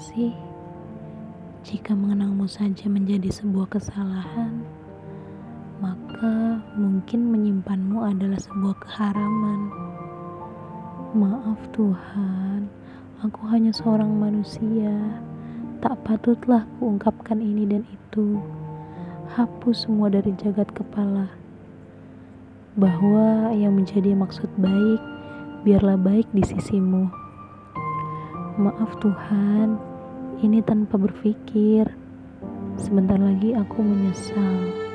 Kekasih, jika mengenangmu saja menjadi sebuah kesalahan, maka mungkin menyimpanmu adalah sebuah keharaman. Maaf Tuhan, aku hanya seorang manusia. Tak patutlah kuungkapkan ini dan itu. Hapus semua dari jagat kepala. Bahwa yang menjadi maksud baik, biarlah baik di sisimu. Maaf Tuhan, ini tanpa berpikir. Sebentar lagi aku menyesal.